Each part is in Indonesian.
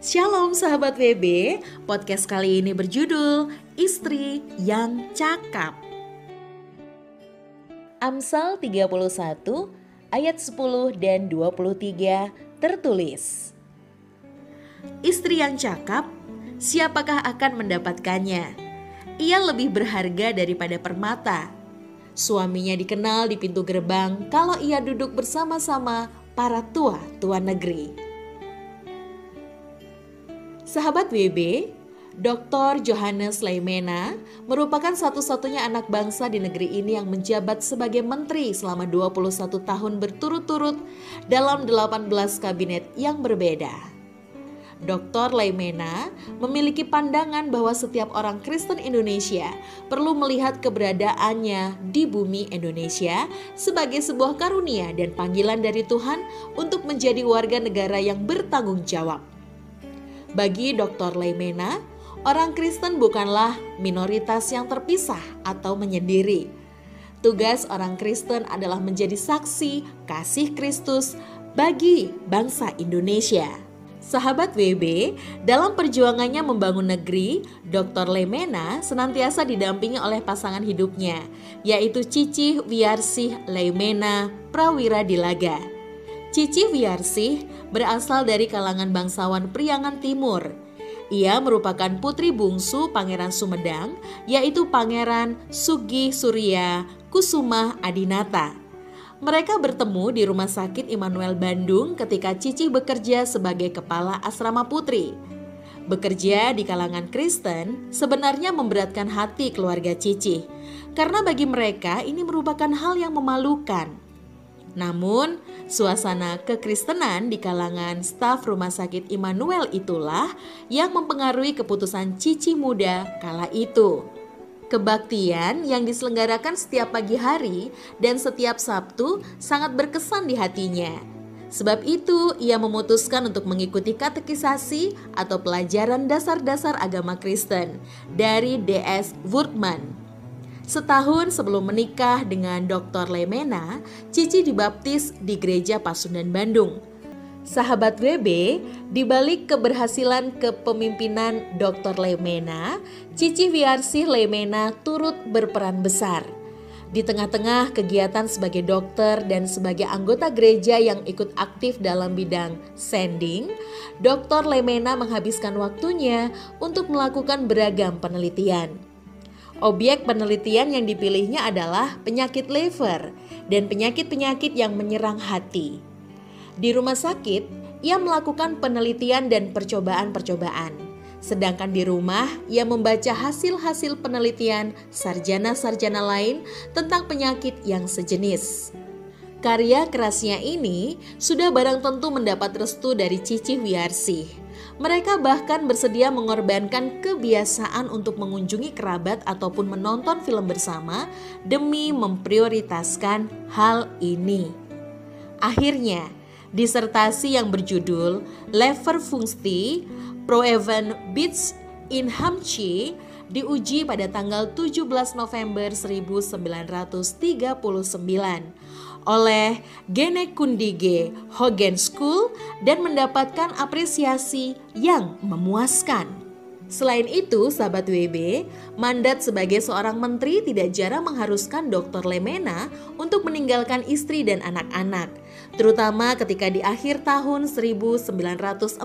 Shalom sahabat WB, podcast kali ini berjudul Istri yang Cakap. Amsal 31 ayat 10 dan 23 tertulis. Istri yang cakap, siapakah akan mendapatkannya? Ia lebih berharga daripada permata. Suaminya dikenal di pintu gerbang kalau ia duduk bersama-sama para tua-tua negeri. Sahabat WB, Dr. Johannes Leimena merupakan satu-satunya anak bangsa di negeri ini yang menjabat sebagai menteri selama 21 tahun berturut-turut dalam 18 kabinet yang berbeda. Dr. Leimena memiliki pandangan bahwa setiap orang Kristen Indonesia perlu melihat keberadaannya di bumi Indonesia sebagai sebuah karunia dan panggilan dari Tuhan untuk menjadi warga negara yang bertanggung jawab. Bagi Dr. Leimena, orang Kristen bukanlah minoritas yang terpisah atau menyendiri. Tugas orang Kristen adalah menjadi saksi kasih Kristus bagi bangsa Indonesia. Sahabat WB, dalam perjuangannya membangun negeri, Dr. Lemena senantiasa didampingi oleh pasangan hidupnya, yaitu Cici Wiarsih Lemena Prawira Dilaga. Cici Wiarsih berasal dari kalangan bangsawan Priangan Timur. Ia merupakan putri bungsu Pangeran Sumedang, yaitu Pangeran Sugi Surya Kusuma Adinata. Mereka bertemu di Rumah Sakit Immanuel Bandung ketika Cici bekerja sebagai kepala asrama putri. Bekerja di kalangan Kristen sebenarnya memberatkan hati keluarga Cici, karena bagi mereka ini merupakan hal yang memalukan. Namun, suasana kekristenan di kalangan staf Rumah Sakit Immanuel itulah yang mempengaruhi keputusan Cici muda kala itu. Kebaktian yang diselenggarakan setiap pagi hari dan setiap Sabtu sangat berkesan di hatinya. Sebab itu, ia memutuskan untuk mengikuti katekisasi atau pelajaran dasar-dasar agama Kristen dari DS Wurtman Setahun sebelum menikah dengan Dr. Lemena, Cici dibaptis di Gereja Pasundan Bandung. Sahabat WB, dibalik keberhasilan kepemimpinan Dr. Lemena, Cici Wiarsih Lemena turut berperan besar. Di tengah-tengah kegiatan sebagai dokter dan sebagai anggota gereja yang ikut aktif dalam bidang sending, Dr. Lemena menghabiskan waktunya untuk melakukan beragam penelitian. Objek penelitian yang dipilihnya adalah penyakit liver dan penyakit-penyakit yang menyerang hati. Di rumah sakit, ia melakukan penelitian dan percobaan-percobaan. Sedangkan di rumah, ia membaca hasil-hasil penelitian sarjana-sarjana lain tentang penyakit yang sejenis. Karya kerasnya ini sudah barang tentu mendapat restu dari Cici Wiarsih mereka bahkan bersedia mengorbankan kebiasaan untuk mengunjungi kerabat ataupun menonton film bersama demi memprioritaskan hal ini. Akhirnya, disertasi yang berjudul Leverfungsti Proeven Beats in Hamchi diuji pada tanggal 17 November 1939 oleh Gene Kundige Hogen School dan mendapatkan apresiasi yang memuaskan. Selain itu, sahabat WB, mandat sebagai seorang menteri tidak jarang mengharuskan Dr. Lemena untuk meninggalkan istri dan anak-anak. Terutama ketika di akhir tahun 1948,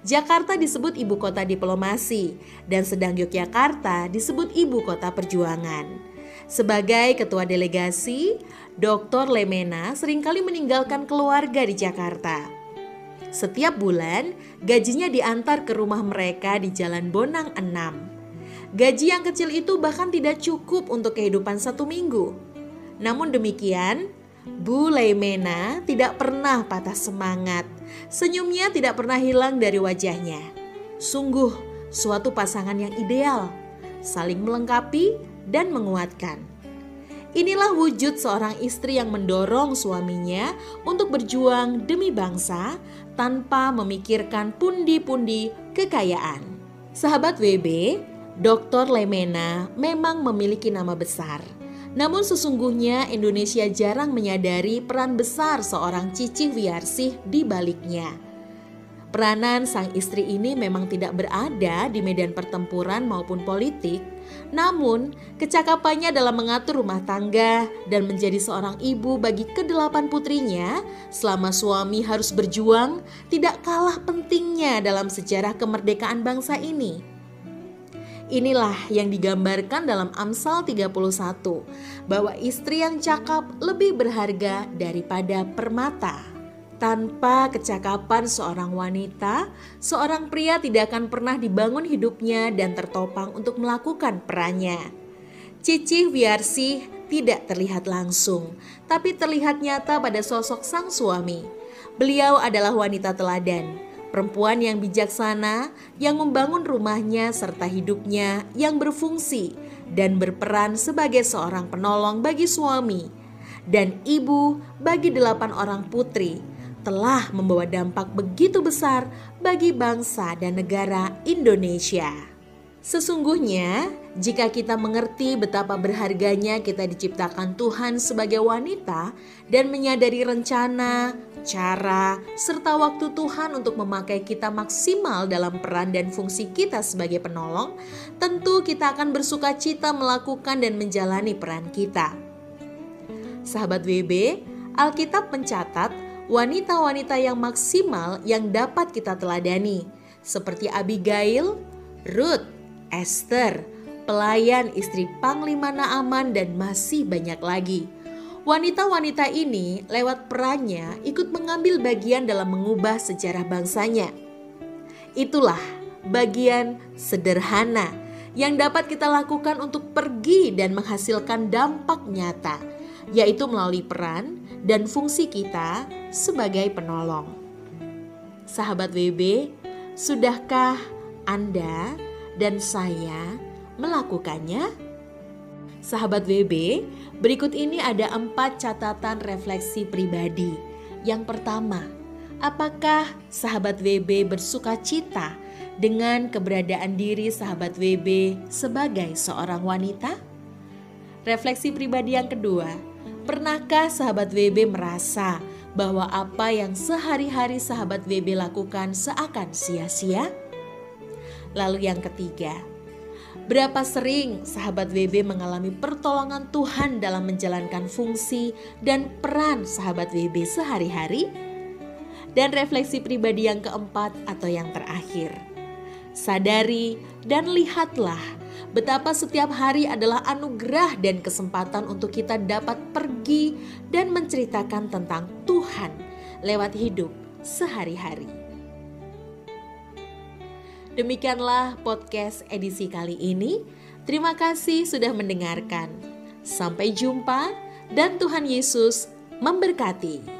Jakarta disebut ibu kota diplomasi dan sedang Yogyakarta disebut ibu kota perjuangan. Sebagai ketua delegasi, Dr. Lemena sering kali meninggalkan keluarga di Jakarta. Setiap bulan, gajinya diantar ke rumah mereka di Jalan Bonang 6. Gaji yang kecil itu bahkan tidak cukup untuk kehidupan satu minggu. Namun demikian, Bu Lemena tidak pernah patah semangat. Senyumnya tidak pernah hilang dari wajahnya. Sungguh suatu pasangan yang ideal, saling melengkapi dan menguatkan. Inilah wujud seorang istri yang mendorong suaminya untuk berjuang demi bangsa tanpa memikirkan pundi-pundi kekayaan. Sahabat WB, Dr. Lemena memang memiliki nama besar. Namun sesungguhnya Indonesia jarang menyadari peran besar seorang Cici Wiarsih di baliknya. Peranan sang istri ini memang tidak berada di medan pertempuran maupun politik, namun kecakapannya dalam mengatur rumah tangga dan menjadi seorang ibu bagi kedelapan putrinya selama suami harus berjuang tidak kalah pentingnya dalam sejarah kemerdekaan bangsa ini. Inilah yang digambarkan dalam Amsal 31 bahwa istri yang cakap lebih berharga daripada permata. Tanpa kecakapan seorang wanita, seorang pria tidak akan pernah dibangun hidupnya dan tertopang untuk melakukan perannya. Cici Wiarsi tidak terlihat langsung, tapi terlihat nyata pada sosok sang suami. Beliau adalah wanita teladan, perempuan yang bijaksana yang membangun rumahnya serta hidupnya yang berfungsi dan berperan sebagai seorang penolong bagi suami dan ibu bagi delapan orang putri telah membawa dampak begitu besar bagi bangsa dan negara Indonesia. Sesungguhnya, jika kita mengerti betapa berharganya kita diciptakan Tuhan sebagai wanita dan menyadari rencana, cara, serta waktu Tuhan untuk memakai kita maksimal dalam peran dan fungsi kita sebagai penolong, tentu kita akan bersuka cita melakukan dan menjalani peran kita. Sahabat WB, Alkitab mencatat wanita-wanita yang maksimal yang dapat kita teladani, seperti Abigail, Ruth, Esther, pelayan istri Panglima Naaman, dan masih banyak lagi. Wanita-wanita ini lewat perannya ikut mengambil bagian dalam mengubah sejarah bangsanya. Itulah bagian sederhana yang dapat kita lakukan untuk pergi dan menghasilkan dampak nyata, yaitu melalui peran dan fungsi kita sebagai penolong. Sahabat WB, sudahkah Anda dan saya melakukannya? Sahabat WB, berikut ini ada empat catatan refleksi pribadi. Yang pertama, apakah sahabat WB bersuka cita dengan keberadaan diri sahabat WB sebagai seorang wanita? Refleksi pribadi yang kedua, Pernahkah sahabat WB merasa bahwa apa yang sehari-hari sahabat WB lakukan seakan sia-sia? Lalu yang ketiga, berapa sering sahabat WB mengalami pertolongan Tuhan dalam menjalankan fungsi dan peran sahabat WB sehari-hari? Dan refleksi pribadi yang keempat atau yang terakhir, sadari dan lihatlah betapa setiap hari adalah anugerah dan kesempatan untuk kita dapat pergi dan menceritakan tentang Tuhan lewat hidup sehari-hari. Demikianlah podcast edisi kali ini. Terima kasih sudah mendengarkan. Sampai jumpa, dan Tuhan Yesus memberkati.